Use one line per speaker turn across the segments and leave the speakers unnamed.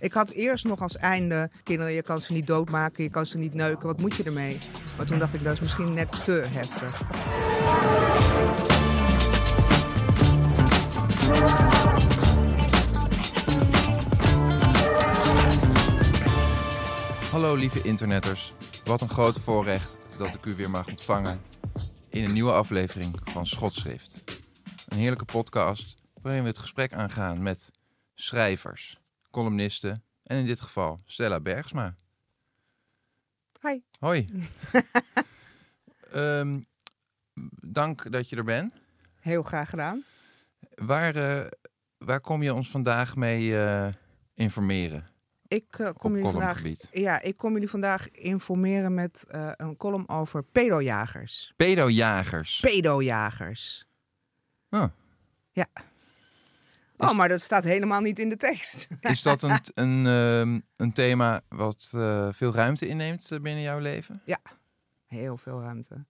Ik had eerst nog als einde, kinderen, je kan ze niet doodmaken, je kan ze niet neuken, wat moet je ermee? Maar toen dacht ik, dat is misschien net te heftig.
Hallo lieve internetters, wat een groot voorrecht dat ik u weer mag ontvangen in een nieuwe aflevering van Schotschrift. Een heerlijke podcast waarin we het gesprek aangaan met schrijvers, columnisten en in dit geval Stella Bergsma.
Hi.
Hoi. Ehm, dank dat je er bent.
Heel graag gedaan.
Waar, eh, waar kom je ons vandaag mee eh, informeren?
Ik, eh, kom jullie vandaag, ja, ik kom jullie vandaag informeren met een column over pedojagers.
Pedojagers.
Pedojagers.
Oh,
Ja. Oh, maar dat staat helemaal niet in de tekst.
Is dat een, een, ehm, een thema wat eh, veel ruimte inneemt eh, binnen jouw leven?
Heel veel ruimte.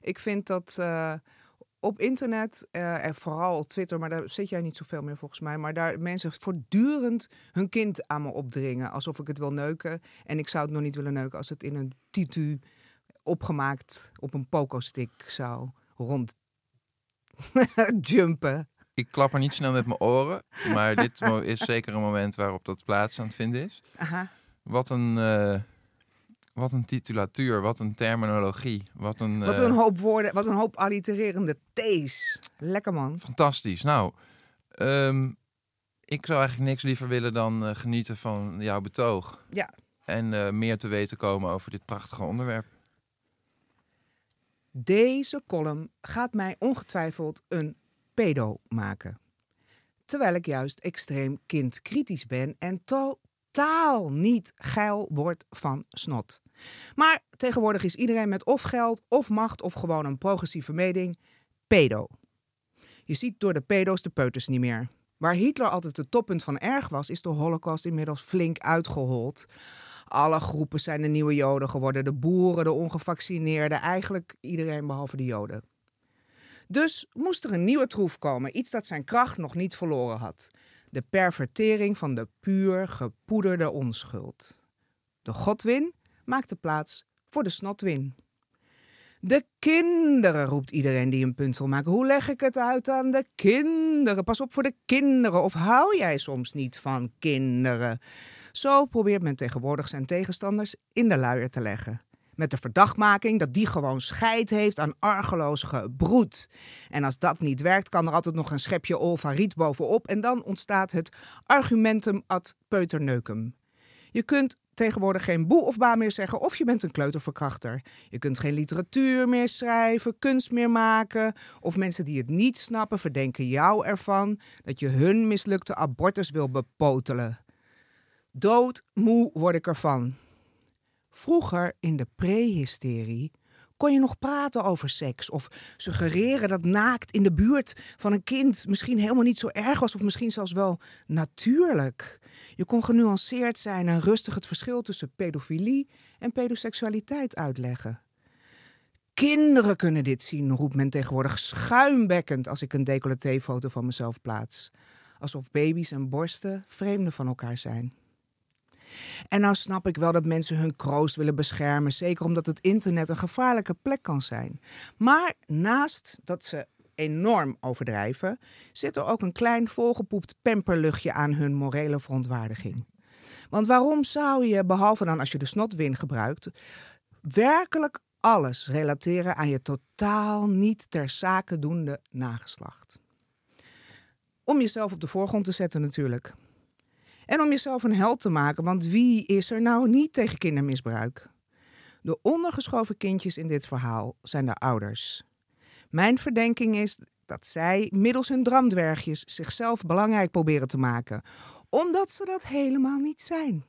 Ik vind dat eh, op internet, en vooral op Twitter, maar daar zit jij niet zoveel meer volgens mij, maar daar mensen voortdurend hun kind aan me opdringen. Alsof ik het wil neuken. En ik zou het nog niet willen neuken als het in een titu opgemaakt op een poco-stick zou rond jumpen.
Ik klap er niet snel met mijn oren, maar dit is zeker een moment waarop dat plaats aan het vinden is.
Aha.
Wat een, eh, wat een titulatuur, wat een terminologie, wat een...
Wat
eh,
een hoop woorden, wat een hoop allitererende T's. Lekker man.
Fantastisch. Nou, ehm, ik zou eigenlijk niks liever willen dan eh, genieten van jouw betoog.
Ja.
En meer te weten komen over dit prachtige onderwerp.
Deze column gaat mij ongetwijfeld een pedo maken. Terwijl ik juist extreem kindkritisch ben en totaal niet geil word van snot. Maar tegenwoordig is iedereen met of geld, of macht, of gewoon een progressieve mening pedo. Je ziet door de pedo's de peuters niet meer. Waar Hitler altijd het toppunt van erg was, is de Holocaust inmiddels flink uitgehold. Alle groepen zijn de nieuwe Joden geworden. De boeren, de ongevaccineerden, eigenlijk iedereen behalve de Joden. Dus moest er een nieuwe troef komen, iets dat zijn kracht nog niet verloren had. De pervertering van de puur gepoederde onschuld. De godwin maakte plaats voor de snotwin. De kinderen, roept iedereen die een punt wil maken. Hoe leg ik het uit aan de kinderen? Pas op voor de kinderen. Of hou jij soms niet van kinderen? Zo probeert men tegenwoordig zijn tegenstanders in de luier te leggen. Met de verdachtmaking dat die gewoon scheid heeft aan argeloos gebroed. En als dat niet werkt, kan er altijd nog een schepje olfariet bovenop. En dan ontstaat het argumentum ad peuterneucum. Je kunt tegenwoordig geen boe of ba meer zeggen of je bent een kleuterverkrachter. Je kunt geen literatuur meer schrijven, kunst meer maken. Of mensen die het niet snappen verdenken jou ervan dat je hun mislukte abortus wil bepotelen. Doodmoe word ik ervan. Vroeger in de prehysterie kon je nog praten over seks of suggereren dat naakt in de buurt van een kind misschien helemaal niet zo erg was of misschien zelfs wel natuurlijk. Je kon genuanceerd zijn en rustig het verschil tussen pedofilie en pedoseksualiteit uitleggen. Kinderen kunnen dit zien, roept men tegenwoordig schuimbekkend als ik een decolletéfoto van mezelf plaats. Alsof baby's en borsten vreemden van elkaar zijn. En nou snap ik wel dat mensen hun kroost willen beschermen, zeker omdat het internet een gevaarlijke plek kan zijn. Maar naast dat ze enorm overdrijven, zit er ook een klein volgepoept pemperluchtje aan hun morele verontwaardiging. Want waarom zou je, behalve dan als je de snotwin gebruikt, werkelijk alles relateren aan je totaal niet ter zake doende nageslacht? Om jezelf op de voorgrond te zetten natuurlijk. En om jezelf een held te maken, want wie is er nou niet tegen kindermisbruik? De ondergeschoven kindjes in dit verhaal zijn de ouders. Mijn verdenking is dat zij middels hun dramdwergjes zichzelf belangrijk proberen te maken, omdat ze dat helemaal niet zijn.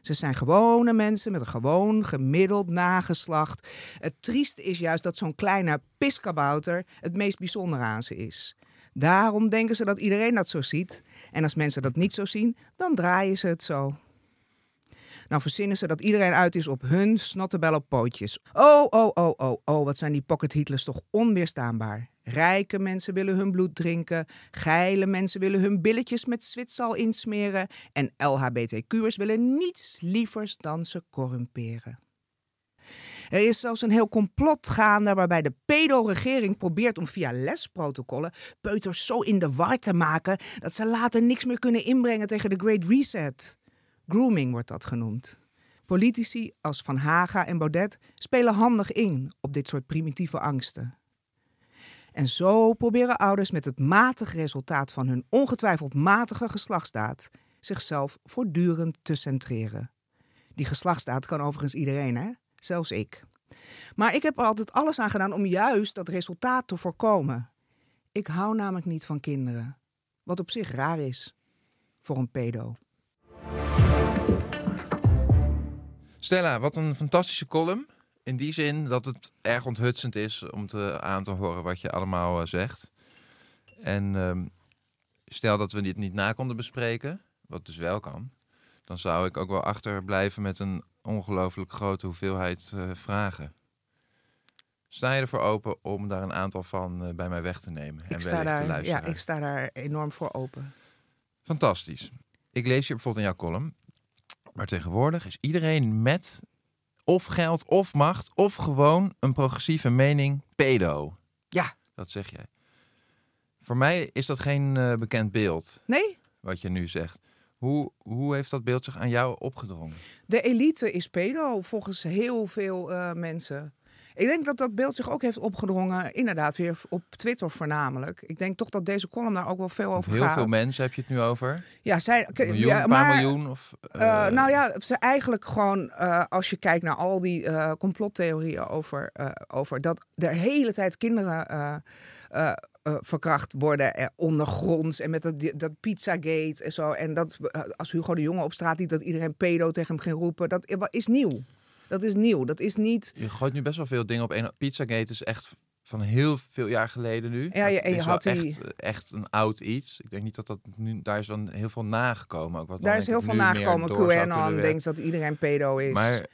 Ze zijn gewone mensen met een gewoon gemiddeld nageslacht. Het trieste is juist dat zo'n kleine piskabouter het meest bijzondere aan ze is. Daarom denken ze dat iedereen dat zo ziet. En als mensen dat niet zo zien, dan draaien ze het zo. Nou verzinnen ze dat iedereen uit is op hun snottebel pootjes. Oh, oh, oh, oh, oh, wat zijn die pocket Hitlers toch onweerstaanbaar. Rijke mensen willen hun bloed drinken, geile mensen willen hun billetjes met zwitsal insmeren en LHBTQ'ers willen niets lievers dan ze corrumperen. Er is zelfs een heel complot gaande waarbij de pedo-regering probeert om via lesprotocollen peuters zo in de war te maken dat ze later niks meer kunnen inbrengen tegen de Great Reset. Grooming wordt dat genoemd. Politici als Van Haga en Baudet spelen handig in op dit soort primitieve angsten. En zo proberen ouders met het matige resultaat van hun ongetwijfeld matige geslachtsdaad zichzelf voortdurend te centreren. Die geslachtsdaad kan overigens iedereen, hè? Zelfs ik. Maar ik heb er altijd alles aan gedaan om juist dat resultaat te voorkomen. Ik hou namelijk niet van kinderen. Wat op zich raar is voor een pedo.
Stella, wat een fantastische column. In die zin dat het erg onthutsend is om te, aan te horen wat je allemaal eh, zegt. En ehm, stel dat we dit niet na konden bespreken, wat dus wel kan, dan zou ik ook wel achterblijven met een ongelooflijk grote hoeveelheid eh, vragen. Sta je ervoor open om daar een aantal van eh, bij mij weg te nemen en
sta,
wellicht te
daar,
luisteren?
ja, ik sta daar enorm voor open.
Fantastisch. Ik lees hier bijvoorbeeld in jouw column. Maar tegenwoordig is iedereen met of geld of macht of gewoon een progressieve mening pedo.
Ja,
Dat zeg jij. Voor mij is dat geen eh, bekend beeld,
nee?
wat je nu zegt. Hoe, hoe heeft dat beeld zich aan jou opgedrongen?
De elite is pedo volgens heel veel eh, mensen. Ik denk dat dat beeld zich ook heeft opgedrongen, inderdaad weer op Twitter voornamelijk. Ik denk toch dat deze column daar ook wel veel over
Heel
gaat.
veel mensen heb je het nu over.
Ja, zij,
Een miljoen,
ja,
een paar
maar,
miljoen? Of,
eh,
eh,
nou ja, ze eigenlijk gewoon, als je kijkt naar al die complottheorieën over, over dat er hele tijd kinderen eh, verkracht worden eh, ondergronds en met dat, dat Pizzagate en zo. En dat eh, als Hugo de Jonge op straat liet, dat iedereen pedo tegen hem ging roepen. Dat is nieuw. Dat is nieuw. Dat is niet.
Je gooit nu best wel veel dingen op één. Pizzagate is echt van heel veel jaar geleden nu.
Ja, je
wel
had die-
echt, echt een oud iets. Ik denk niet dat dat nu... Daar is dan heel veel nagekomen ook. Wat
Daar is heel veel nagekomen. QAnon denkt dat iedereen pedo is.
Maar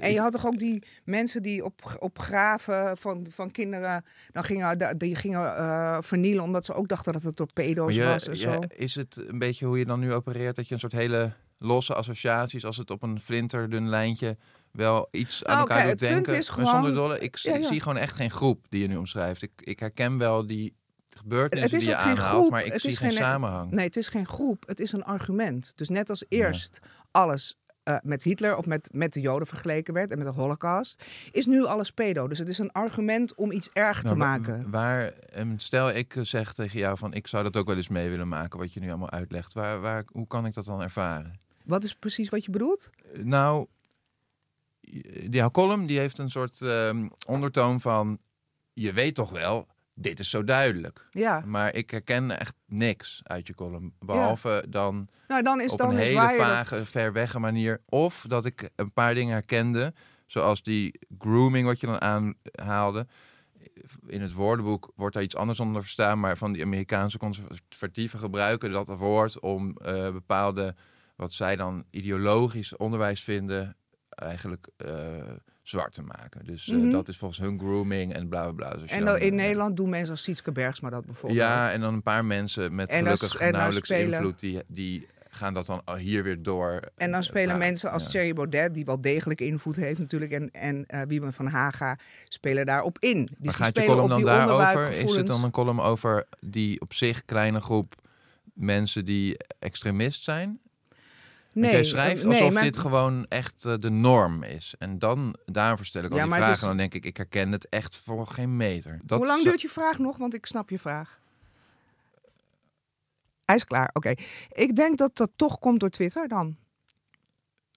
En je had toch ook die mensen die op, op graven van, van kinderen dan gingen, die gingen eh, vernielen omdat ze ook dachten dat het door
Maar
pedo's
je-
was en
je-
zo.
is het een beetje hoe je dan nu opereert? Dat je een soort hele losse associaties, als het op een flinterdun lijntje wel iets aan
Nou,
elkaar doet
punt
denken. Maar zonder dolle, ik,
Ja,
ik
ja.
zie gewoon echt geen groep die je nu omschrijft. Ik, ik herken wel die gebeurtenissen die je aanhaalt, maar ik
Het
zie geen,
geen-
samenhang.
Nee, het is geen groep. Het is een argument. Dus net als eerst alles eh, met Hitler of met, met de Joden vergeleken werd en met de Holocaust, is nu alles pedo. Dus het is een argument om iets erg te
Nou,
maken.
Waar, em, stel ik eh, zeg tegen jou van ik zou dat ook wel eens mee willen maken, wat je nu allemaal uitlegt. Waar, waar, hoe kan ik dat dan ervaren?
Wat is precies wat je bedoelt?
Eh, Nou, die column die heeft een soort ehm, ondertoon van je weet toch wel, dit is zo duidelijk.
Ja.
Maar ik herken echt niks uit je column. Behalve dan
Nou, dan is
op
dan
een
is
hele
dat-
vage, ver weg manier. Of dat ik een paar dingen herkende. Zoals die grooming wat je dan aanhaalde. In het woordenboek wordt daar iets anders onder verstaan. Maar van die Amerikaanse conservatieven gebruiken dat woord om eh, bepaalde, wat zij dan ideologisch onderwijs vinden, eigenlijk eh, zwart te maken. Dus eh,
Mhm.
dat is volgens hun grooming en bla bla bla. Dus
En
dan,
in
eh,
Nederland doen mensen als Sietske Bergsma dat bijvoorbeeld.
ja, en dan een paar mensen met
En
gelukkig nauwelijks
spelen-
invloed die, die gaan dat dan hier weer door.
En dan spelen
Ja,
mensen als
ja.
Thierry Baudet, die wel degelijk invloed heeft natuurlijk, en, en eh Wiebe van Haga spelen daarop in. Dus
Maar gaat je
spelen
column dan daarover? Is het dan een column over die op zich kleine groep mensen die extremist zijn?
Nee,
jij schrijft
nee,
alsof
maar-
dit gewoon echt eh, de norm is. En dan, daarom stel ik al
Ja,
die vragen.
is-
En dan denk ik, ik herken het echt voor geen meter. Dat
Hoe lang duurt je vraag nog? Want ik snap je vraag. Hij is klaar, oké. Ik denk dat dat toch komt door Twitter dan.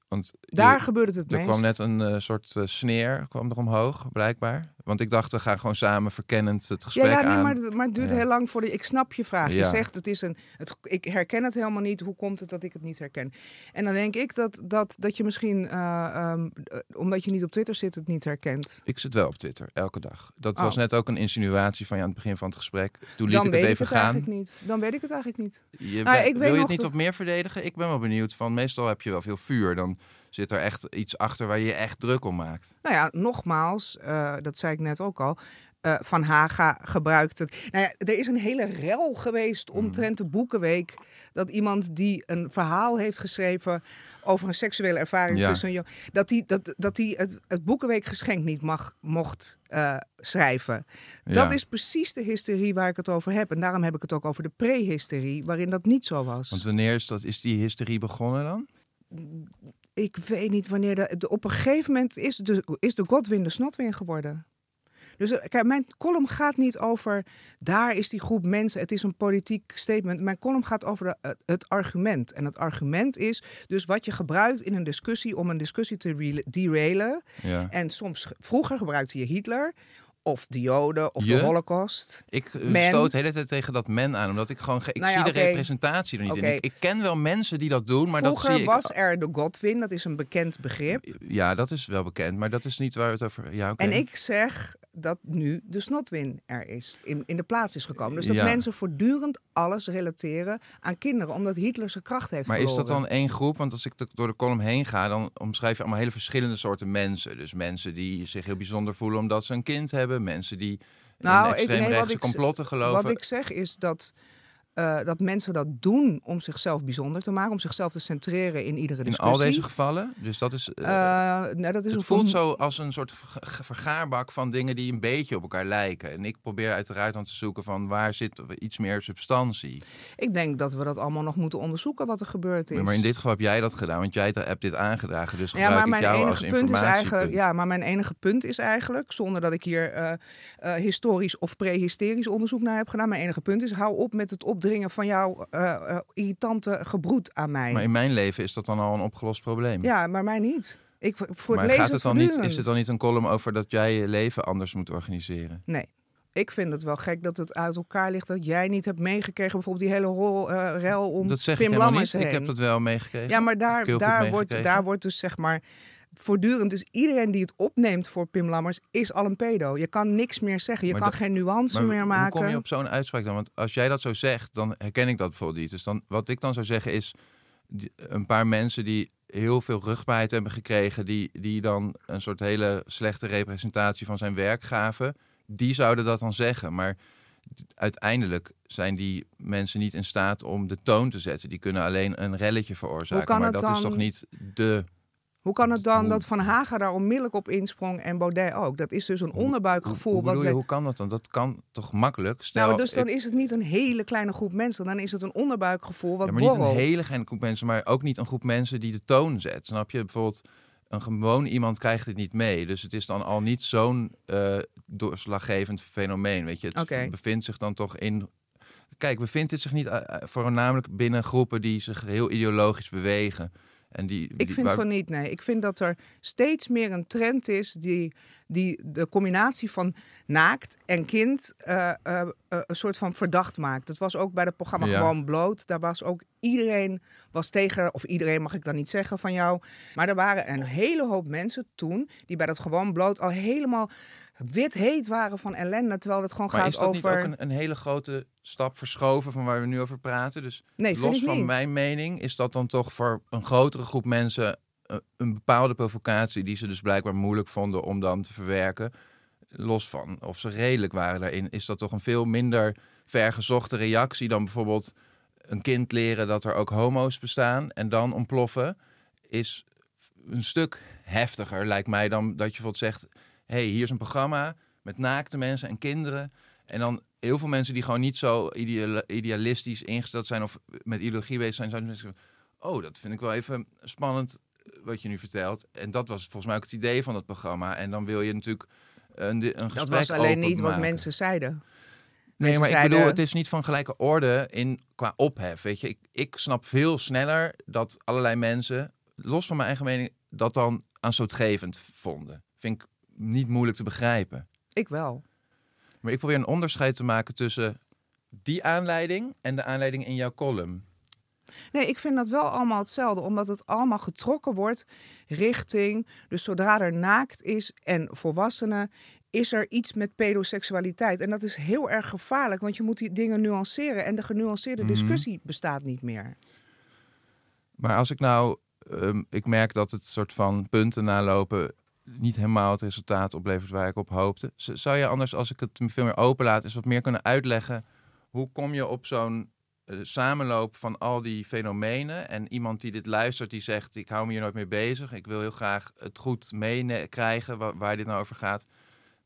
Want je-
Daar gebeurt het het
Er
meest.
kwam net een eh, soort eh, sneer kwam er omhoog, blijkbaar. Want ik dacht, we gaan gewoon samen verkennend het
Ja,
gesprek
ja nee,
aan.
maar, het- maar het duurt
Ja.
heel lang voor de. Ik snap je vraag. Je
Ja.
zegt het is een. Het, ik herken het helemaal niet. Hoe komt het dat ik het niet herken? En dan denk ik dat, dat, dat je misschien, eh, ehm, eh, omdat je niet op Twitter zit, het niet herkent.
Ik zit wel op Twitter, elke dag. Dat
Oh.
was net ook een insinuatie van je aan het begin van het gesprek. Toen liet
Dan
ik
weet
het
ik
even
het
gaan.
eigenlijk niet. Dan weet ik het eigenlijk niet.
Je
Nou, ik
wil je het niet wat meer verdedigen? Ik ben wel benieuwd van, meestal heb je wel veel vuur. Dan zit er echt iets achter waar je je echt druk om maakt.
Nou ja, nogmaals, eh, dat zei ik net ook al. eh, van Haga gebruikt het. Nou ja, er is een hele rel geweest
Hmm.
omtrent de Boekenweek. Dat iemand die een verhaal heeft geschreven over een seksuele ervaring
Ja.
tussen een dat die, dat, dat die het, het Boekenweekgeschenk niet mag, mocht eh, schrijven. Dat is precies de hysterie waar ik het over heb. En daarom heb ik het ook over de prehysterie, waarin dat niet zo was.
Want wanneer is, dat, is die hysterie begonnen dan?
Ik weet niet wanneer de, op een gegeven moment is de, is de Godwin de Snotwin geworden. Dus eh, kijk, mijn column gaat niet over daar is die groep mensen. Het is een politiek statement. Mijn column gaat over de, het- argument. En het argument is dus wat je gebruikt in een discussie om een discussie te derailen.
Ja.
En soms vroeger gebruikte je Hitler of de Joden of
Je?
de Holocaust.
Ik eh,
Men.
stoot de hele tijd tegen dat men aan, omdat ik gewoon ge- ik
Nou ja,
zie de representatie er niet in. Ik, ik ken wel mensen die dat doen, maar
vroeger
dat zie ik.
was er de Godwin, dat is een bekend begrip.
Ja, dat is wel bekend, maar dat is niet waar het over. Ja.
En ik zeg dat nu de snotwin er is, in, in de plaats is gekomen. Dus dat
Ja.
mensen voortdurend alles relateren aan kinderen, omdat Hitler zijn kracht heeft
Maar is dat
verloren.
dan één groep? Want als ik door de column heen ga, dan omschrijf je allemaal hele verschillende soorten mensen. Dus mensen die zich heel bijzonder voelen omdat ze een kind hebben. Mensen die
Nou,
in extreemrechtse complotten geloven.
Wat ik zeg is dat, eh, dat mensen dat doen om zichzelf bijzonder te maken, om zichzelf te centreren in iedere
in
discussie.
al deze gevallen. Dus dat is. eh,
Eh, nou, dat is
het
een
voelt zo als een soort verga- vergaarbak van dingen die een beetje op elkaar lijken. En ik probeer uiteraard dan te zoeken van waar zit iets meer substantie.
Ik denk dat we dat allemaal nog moeten onderzoeken wat er gebeurd is.
Maar in dit geval heb jij dat gedaan, want jij hebt dit aangedragen. Dus
Ja,
gebruik
maar
ik
mijn
jou als
enige punt is eigenlijk, ja, maar mijn enige punt is eigenlijk, zonder dat ik hier historisch of prehysterisch onderzoek naar heb gedaan, mijn enige punt is, hou op met het opdringen van jouw eh, eh, irritante gebroed aan mij.
Maar in mijn leven is dat dan al een opgelost probleem.
Ja, maar mij niet. Ik voor
maar gaat het dan niet, is het dan niet een column over dat jij je leven anders moet organiseren?
Nee. Ik vind het wel gek dat het uit elkaar ligt dat jij niet hebt meegekregen, bijvoorbeeld die hele rol, eh, rel om
Dat zeg
Pim
ik
Lammers
niet. Ik heb dat wel meegekregen.
Ja, maar daar, daar, wordt, daar wordt dus zeg maar voortdurend. Dus iedereen die het opneemt voor Pim Lammers is al een pedo. Je kan niks meer zeggen. Je
Maar
kan
dat-
geen nuance
Maar
meer
hoe
maken.
kom je op zo'n uitspraak dan? Want als jij dat zo zegt, dan herken ik dat bijvoorbeeld niet. Dus dan, wat ik dan zou zeggen is, een paar mensen die heel veel rugbaarheid hebben gekregen, die, die dan een soort hele slechte representatie van zijn werk gaven, die zouden dat dan zeggen. Maar uiteindelijk zijn die mensen niet in staat om de toon te zetten. Die kunnen alleen een relletje veroorzaken. maar dat is toch niet de...
Hoe kan het dan dat Van Haga daar onmiddellijk op insprong en Baudet ook? Dat is dus een onderbuikgevoel.
Hoe, hoe, je, kan dat dan? Dat kan toch makkelijk? Stel,
nou, dus dan
ik-
is het niet een hele kleine groep mensen. Dan is het een onderbuikgevoel wat
Ja, maar niet een hele kleine groep mensen, maar ook niet een groep mensen die de toon zet. Snap je? Bijvoorbeeld, een gewoon iemand krijgt het niet mee. Dus het is dan al niet zo'n eh, doorslaggevend fenomeen. Weet je, het bevindt zich dan toch in. Kijk, bevindt het zich niet eh, eh, voornamelijk binnen groepen die zich heel ideologisch bewegen. En die,
Ik
die-
vind
waar-
van niet, nee. Ik vind dat er steeds meer een trend is die, die de combinatie van naakt en kind eh, eh, eh, een soort van verdacht maakt. Dat was ook bij het programma
Ja.
Gewoon Bloot. Daar was ook iedereen was tegen, of iedereen mag ik dan niet zeggen van jou. Maar er waren een hele hoop mensen toen die bij dat Gewoon Bloot al helemaal wit heet waren van ellende. Terwijl het gewoon
Maar
gaat
is dat
over...
niet ook een, een hele grote stap verschoven van waar we nu over praten? Dus
Nee,
los van
niet.
mijn mening is dat dan toch voor een grotere groep mensen een bepaalde provocatie die ze dus blijkbaar moeilijk vonden om dan te verwerken. Los van of ze redelijk waren daarin, is dat toch een veel minder vergezochte reactie dan bijvoorbeeld een kind leren dat er ook homo's bestaan en dan ontploffen, is een stuk heftiger, lijkt mij, dan dat je bijvoorbeeld zegt: hey, hier is een programma met naakte mensen en kinderen. En dan heel veel mensen die gewoon niet zo ideal- idealistisch ingesteld zijn of met ideologie bezig zijn, zouden zeggen, oh, dat vind ik wel even spannend eh, wat je nu vertelt. En dat was volgens mij ook het idee van het programma. En dan wil je natuurlijk een, een gesprek
Dat was alleen niet wat mensen zeiden.
Nee,
Mensen
maar ik bedoel, het is niet van gelijke orde in, qua ophef. Weet je, ik, ik snap veel sneller dat allerlei mensen, los van mijn eigen mening, dat dan aanstootgevend vonden. Vind ik niet moeilijk te begrijpen.
Ik wel.
Maar ik probeer een onderscheid te maken tussen die aanleiding en de aanleiding in jouw column.
Nee, ik vind dat wel allemaal hetzelfde, omdat het allemaal getrokken wordt richting. Dus zodra er naakt is en volwassenen, is er iets met pedoseksualiteit. En dat is heel erg gevaarlijk, want je moet die dingen nuanceren. En de genuanceerde discussie bestaat niet meer.
Maar als ik nou, ehm, ik merk dat het soort van punten nalopen niet helemaal het resultaat oplevert waar ik op hoopte. Zou je anders, als ik het veel meer openlaat, eens wat meer kunnen uitleggen hoe kom je op zo'n eh, samenloop van al die fenomenen en iemand die dit luistert die zegt ik hou me hier nooit mee bezig, ik wil heel graag het goed meekrijgen waar, waar dit nou over gaat.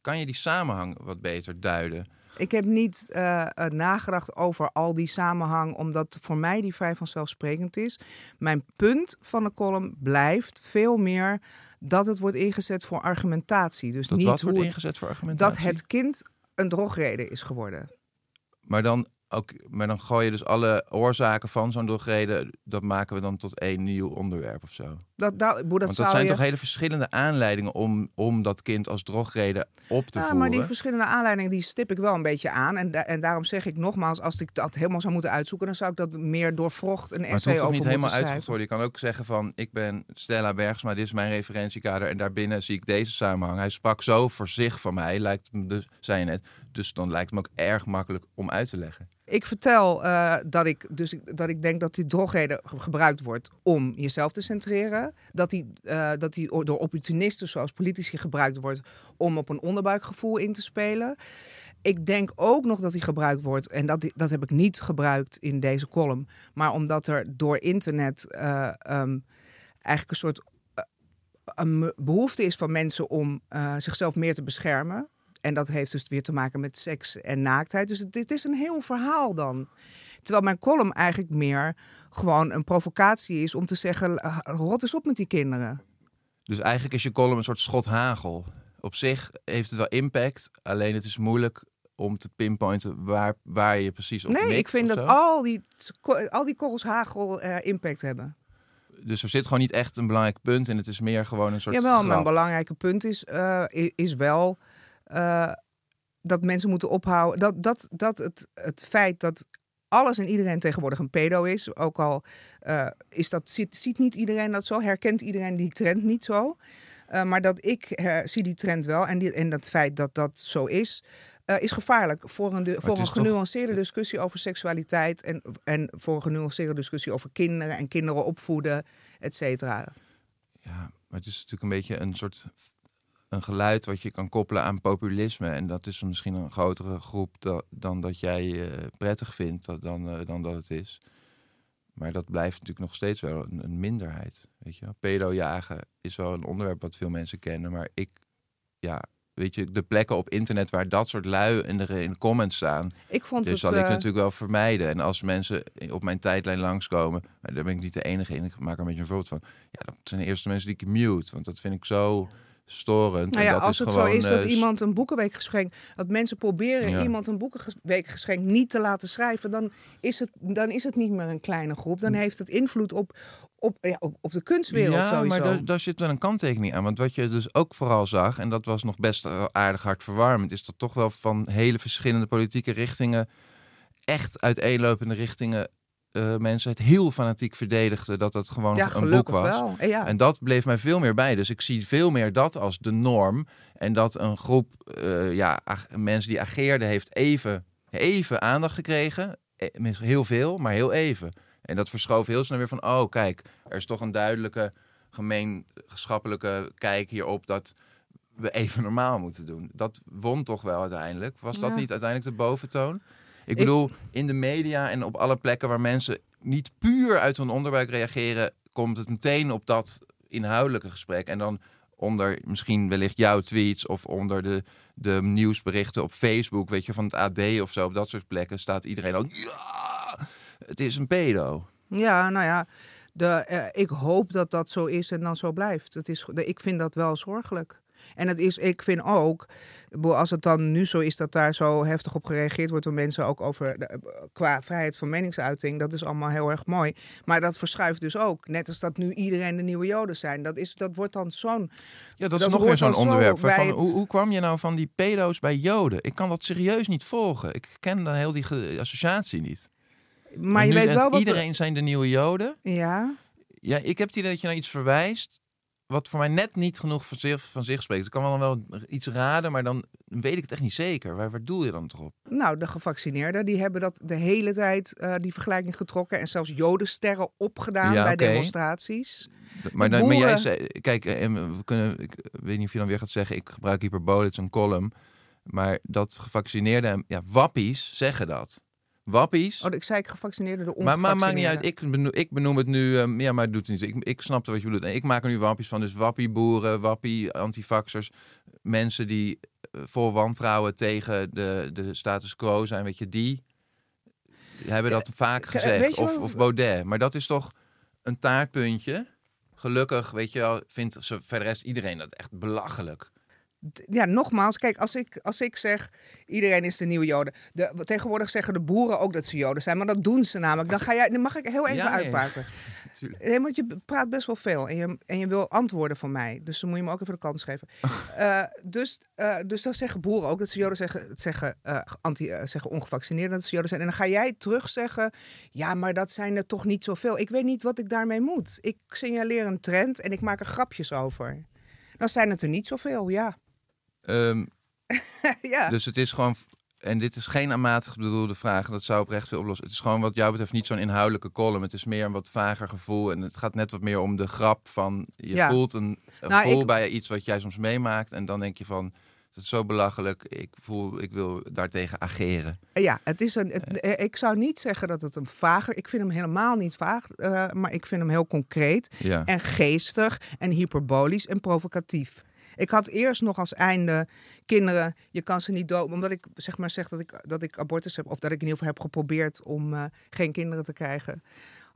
Kan je die samenhang wat beter duiden?
Ik heb niet eh, eh, nagedacht over al die samenhang, omdat voor mij die vrij vanzelfsprekend is. Mijn punt van de column blijft veel meer dat het wordt ingezet voor argumentatie. Dus
Dat
niet hoe
wordt ingezet voor argumentatie?
dat het kind een drogreden is geworden.
Maar dan, ook, maar dan gooi je dus alle oorzaken van zo'n drogreden, dat maken we dan tot één nieuw onderwerp of zo.
Dat, dat, hoe dat
Want dat zijn
je...
toch hele verschillende aanleidingen om, om dat kind als drogreden op te
Ja,
voeren.
maar die verschillende aanleidingen die stip ik wel een beetje aan. En, da- en daarom zeg ik nogmaals, als ik dat helemaal zou moeten uitzoeken, dan zou ik dat meer doorvrocht een
Maar het
essay
hoeft toch
over
niet helemaal
moeten
uitgevoerd worden. Je kan ook zeggen van, ik ben Stella Bergsma, dit is mijn referentiekader. En daarbinnen zie ik deze samenhang. Hij sprak zo voor zich van mij, lijkt me dus, zei je net. Dus dan lijkt het me ook erg makkelijk om uit te leggen.
Ik vertel eh, dat, ik, dus dat ik denk dat die drogreden ge- gebruikt wordt om jezelf te centreren. Dat die, eh, dat die door opportunisten zoals politici gebruikt wordt om op een onderbuikgevoel in te spelen. Ik denk ook nog dat die gebruikt wordt, en dat, dat heb ik niet gebruikt in deze column, maar omdat er door internet eh, ehm, eigenlijk een soort eh, behoefte is van mensen om zichzelf meer te beschermen. En dat heeft dus weer te maken met seks en naaktheid. Dus het, het is een heel verhaal dan. Terwijl mijn column eigenlijk meer gewoon een provocatie is om te zeggen: rot eens op met die kinderen.
Dus eigenlijk is je column een soort schot hagel. Op zich heeft het wel impact, alleen het is moeilijk om te pinpointen waar, waar je precies op
Nee, ik vind dat
zo.
al die, al die korrels hagel eh, impact hebben.
Dus er zit gewoon niet echt een belangrijk punt in. Het is meer gewoon een soort
Jawel, maar een belangrijke punt is, eh, is wel eh, dat mensen moeten ophouden. Dat, dat, dat het, het feit dat alles en iedereen tegenwoordig een pedo is, ook al eh, is dat, ziet, ziet niet iedereen dat zo, herkent iedereen die trend niet zo. Eh, maar dat ik zie die trend wel en, die, en dat feit dat dat zo is, is gevaarlijk voor een, de- voor een
toch-
genuanceerde discussie over seksualiteit en, en voor een genuanceerde discussie over kinderen en kinderen opvoeden, et cetera.
Ja, maar het is natuurlijk een beetje een soort een geluid wat je kan koppelen aan populisme. En dat is misschien een grotere groep da- dan dat jij eh, prettig vindt dat, dan, eh, dan dat het is. Maar dat blijft natuurlijk nog steeds wel een, een minderheid. Weet je, wel. pedo jagen is wel een onderwerp wat veel mensen kennen. Maar ik, ja, weet je, de plekken op internet waar dat soort lui in de, in de comments staan,
Ik vond
dus
het.
zal ik
eh,
natuurlijk wel vermijden. En als mensen op mijn tijdlijn langskomen, maar daar ben ik niet de enige in. Ik maak er een beetje een voorbeeld van. Ja, dat zijn de eerste mensen die ik mute. Want dat vind ik zo storend.
Nou
En
ja,
dat
als
is
het
gewoon,
zo is dat
eh,
iemand een boekenweekgeschenk, dat mensen proberen
Ja.
iemand een boekenweekgeschenk niet te laten schrijven, dan is het, dan is het niet meer een kleine groep. Dan heeft het invloed op, op, ja, op, op de kunstwereld
ja,
sowieso.
maar daar, daar zit wel een kanttekening aan. Want wat je dus ook vooral zag, en dat was nog best aardig hartverwarmend, is dat toch wel van hele verschillende politieke richtingen, echt uiteenlopende richtingen, eh, mensen het heel fanatiek verdedigden dat dat gewoon
ja,
een boek was.
wel. En ja.
En dat bleef mij veel meer bij. Dus ik zie veel meer dat als de norm. En dat een groep eh, ja, mensen die ageerden heeft even, even aandacht gekregen. Eh, Heel veel, maar heel even. En dat verschoof heel snel weer van... oh, kijk, er is toch een duidelijke gemeenschappelijke kijk hierop... dat we even normaal moeten doen. Dat won toch wel uiteindelijk. Was dat
Ja.
niet uiteindelijk de boventoon? Ik bedoel, in de media en op alle plekken waar mensen niet puur uit hun onderbuik reageren, komt het meteen op dat inhoudelijke gesprek. En dan onder misschien wellicht jouw tweets of onder de, de nieuwsberichten op Facebook, weet je, van het AD of zo, op dat soort plekken staat iedereen al, ja, het is een pedo.
Ja, nou ja, de, eh, ik hoop dat dat zo is en dan zo blijft. Het is, de, ik vind dat wel zorgelijk. En het is, ik vind ook, als het dan nu zo is dat daar zo heftig op gereageerd wordt door mensen ook over de- qua vrijheid van meningsuiting, dat is allemaal heel erg mooi. Maar dat verschuift dus ook. Net als dat nu iedereen de nieuwe Joden zijn. Dat, is, dat wordt dan zo'n.
Ja, dat is
Dat
nog weer zo'n
zo
onderwerp.
bij
Van,
het-
hoe, hoe kwam je nou van die pedo's bij Joden? Ik kan dat serieus niet volgen. Ik ken dan heel die associatie niet.
Maar je weet wel wat.
Iedereen zijn de nieuwe Joden.
Ja.
Ja, ik heb het idee dat je naar iets verwijst. Wat voor mij net niet genoeg van zich, van zich spreekt. Ik kan wel wel iets raden, maar dan weet ik het echt niet zeker. Waar, waar doel je dan toch op?
Nou, de gevaccineerden die hebben dat de hele tijd eh, die vergelijking getrokken en zelfs jodensterren opgedaan
Ja,
bij demonstraties.
Maar,
De
dan, maar jij
boeren-
zei, kijk, eh, we kunnen, ik weet niet of je dan weer gaat zeggen, ik gebruik hyperbole, het is een column. Maar dat gevaccineerden, en- ja, wappies zeggen dat. Wappies.
Oh, ik zei ik gevaccineerden de
Maar, maar maakt niet uit, ik benoem, ik benoem het nu, ehm, ja, maar het doet het niet. Ik, ik snapte wat je bedoelt. En ik maak er nu wappies van, dus wappie-boeren, wappie-antifaxers. Mensen die eh, vol wantrouwen tegen de, de status quo zijn, weet je, die hebben dat vaak
eh,
gezegd. Of, of Baudet. Maar dat is toch een taartpuntje. Gelukkig, weet je wel, vindt ze verder rest iedereen dat echt belachelijk.
Ja, nogmaals, kijk, als ik, als ik zeg iedereen is de nieuwe Joden. De, tegenwoordig zeggen de boeren ook dat ze Joden zijn, maar dat doen ze namelijk. Dan ga jij, dan mag ik heel even
Ja,
uitpraten.
Natuurlijk.
Nee, want je praat best wel veel en je, en je wil antwoorden van mij. Dus dan moet je me ook even de kans geven. Eh, dus, eh, dus dan zeggen boeren ook dat ze Joden zeggen, zeggen, eh, anti, eh, zeggen ongevaccineerden dat ze Joden zijn. En dan ga jij terug zeggen, ja, maar dat zijn er toch niet zoveel. Ik weet niet wat ik daarmee moet. Ik signaleer een trend en ik maak er grapjes over. Dan zijn het er niet zoveel, ja.
Ehm,
ja.
Dus het is gewoon, en dit is geen aanmatig bedoelde vraag, dat zou oprecht veel oplossen. Het is gewoon wat jou betreft niet zo'n inhoudelijke column. Het is meer een wat vager gevoel en het gaat net wat meer om de grap van, je
Ja.
voelt een, een
Nou,
gevoel
ik-
bij iets wat jij soms meemaakt en dan denk je van, het is zo belachelijk, ik voel, ik wil daartegen ageren.
Ja, het is een, het- eh, ik zou niet zeggen dat het een vager... Ik vind hem helemaal niet vaag, eh, maar ik vind hem heel concreet.
Ja.
En geestig en hyperbolisch en provocatief. Ik had eerst nog als einde kinderen, je kan ze niet dood... Omdat ik zeg maar zeg dat ik, dat ik abortus heb... of dat ik in ieder geval heb geprobeerd om eh, geen kinderen te krijgen...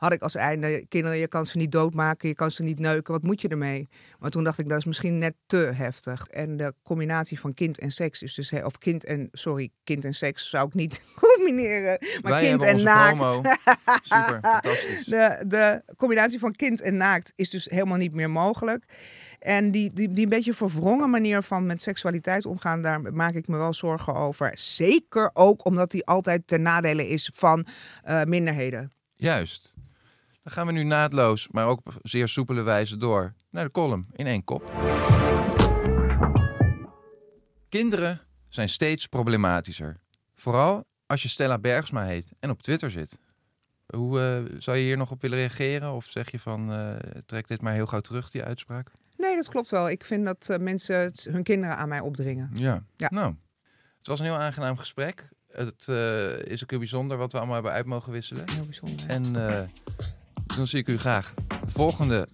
had ik als einde kinderen, je kan ze niet doodmaken, je kan ze niet neuken. Wat moet je ermee? Maar toen dacht ik, dat is misschien net te heftig. En de combinatie van kind en seks is dus... Of kind en, sorry, kind en seks zou ik niet combineren. Maar
Wij
kind en naakt.
Super, fantastisch.
De, de combinatie van kind en naakt is dus helemaal niet meer mogelijk. En die, die, die een beetje verwrongen manier van met seksualiteit omgaan, daar maak ik me wel zorgen over. Zeker ook omdat die altijd ten nadele is van eh, minderheden.
Juist. Dan gaan we nu naadloos, maar ook op zeer soepele wijze door naar de column in één kop. Kinderen zijn steeds problematischer. Vooral als je Stella Bergsma heet en op Twitter zit. Hoe eh, zou je hier nog op willen reageren? Of zeg je van, eh, trek dit maar heel gauw terug, die uitspraak?
Nee, dat klopt wel. Ik vind dat eh, mensen hun kinderen aan mij opdringen.
Ja.
Ja.
Nou, het was een heel aangenaam gesprek. Het is ook heel bijzonder wat we allemaal hebben uit mogen wisselen.
Heel bijzonder.
En dan zie ik u graag volgende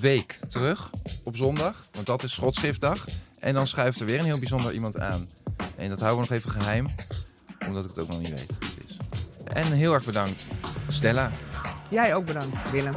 week terug op zondag. Want dat is Schotschriftdag. En dan schuift er weer een heel bijzonder iemand aan. En dat houden we nog even geheim. Omdat ik het ook nog niet weet het is. En heel erg bedankt, Stella.
Jij ook bedankt, Willem.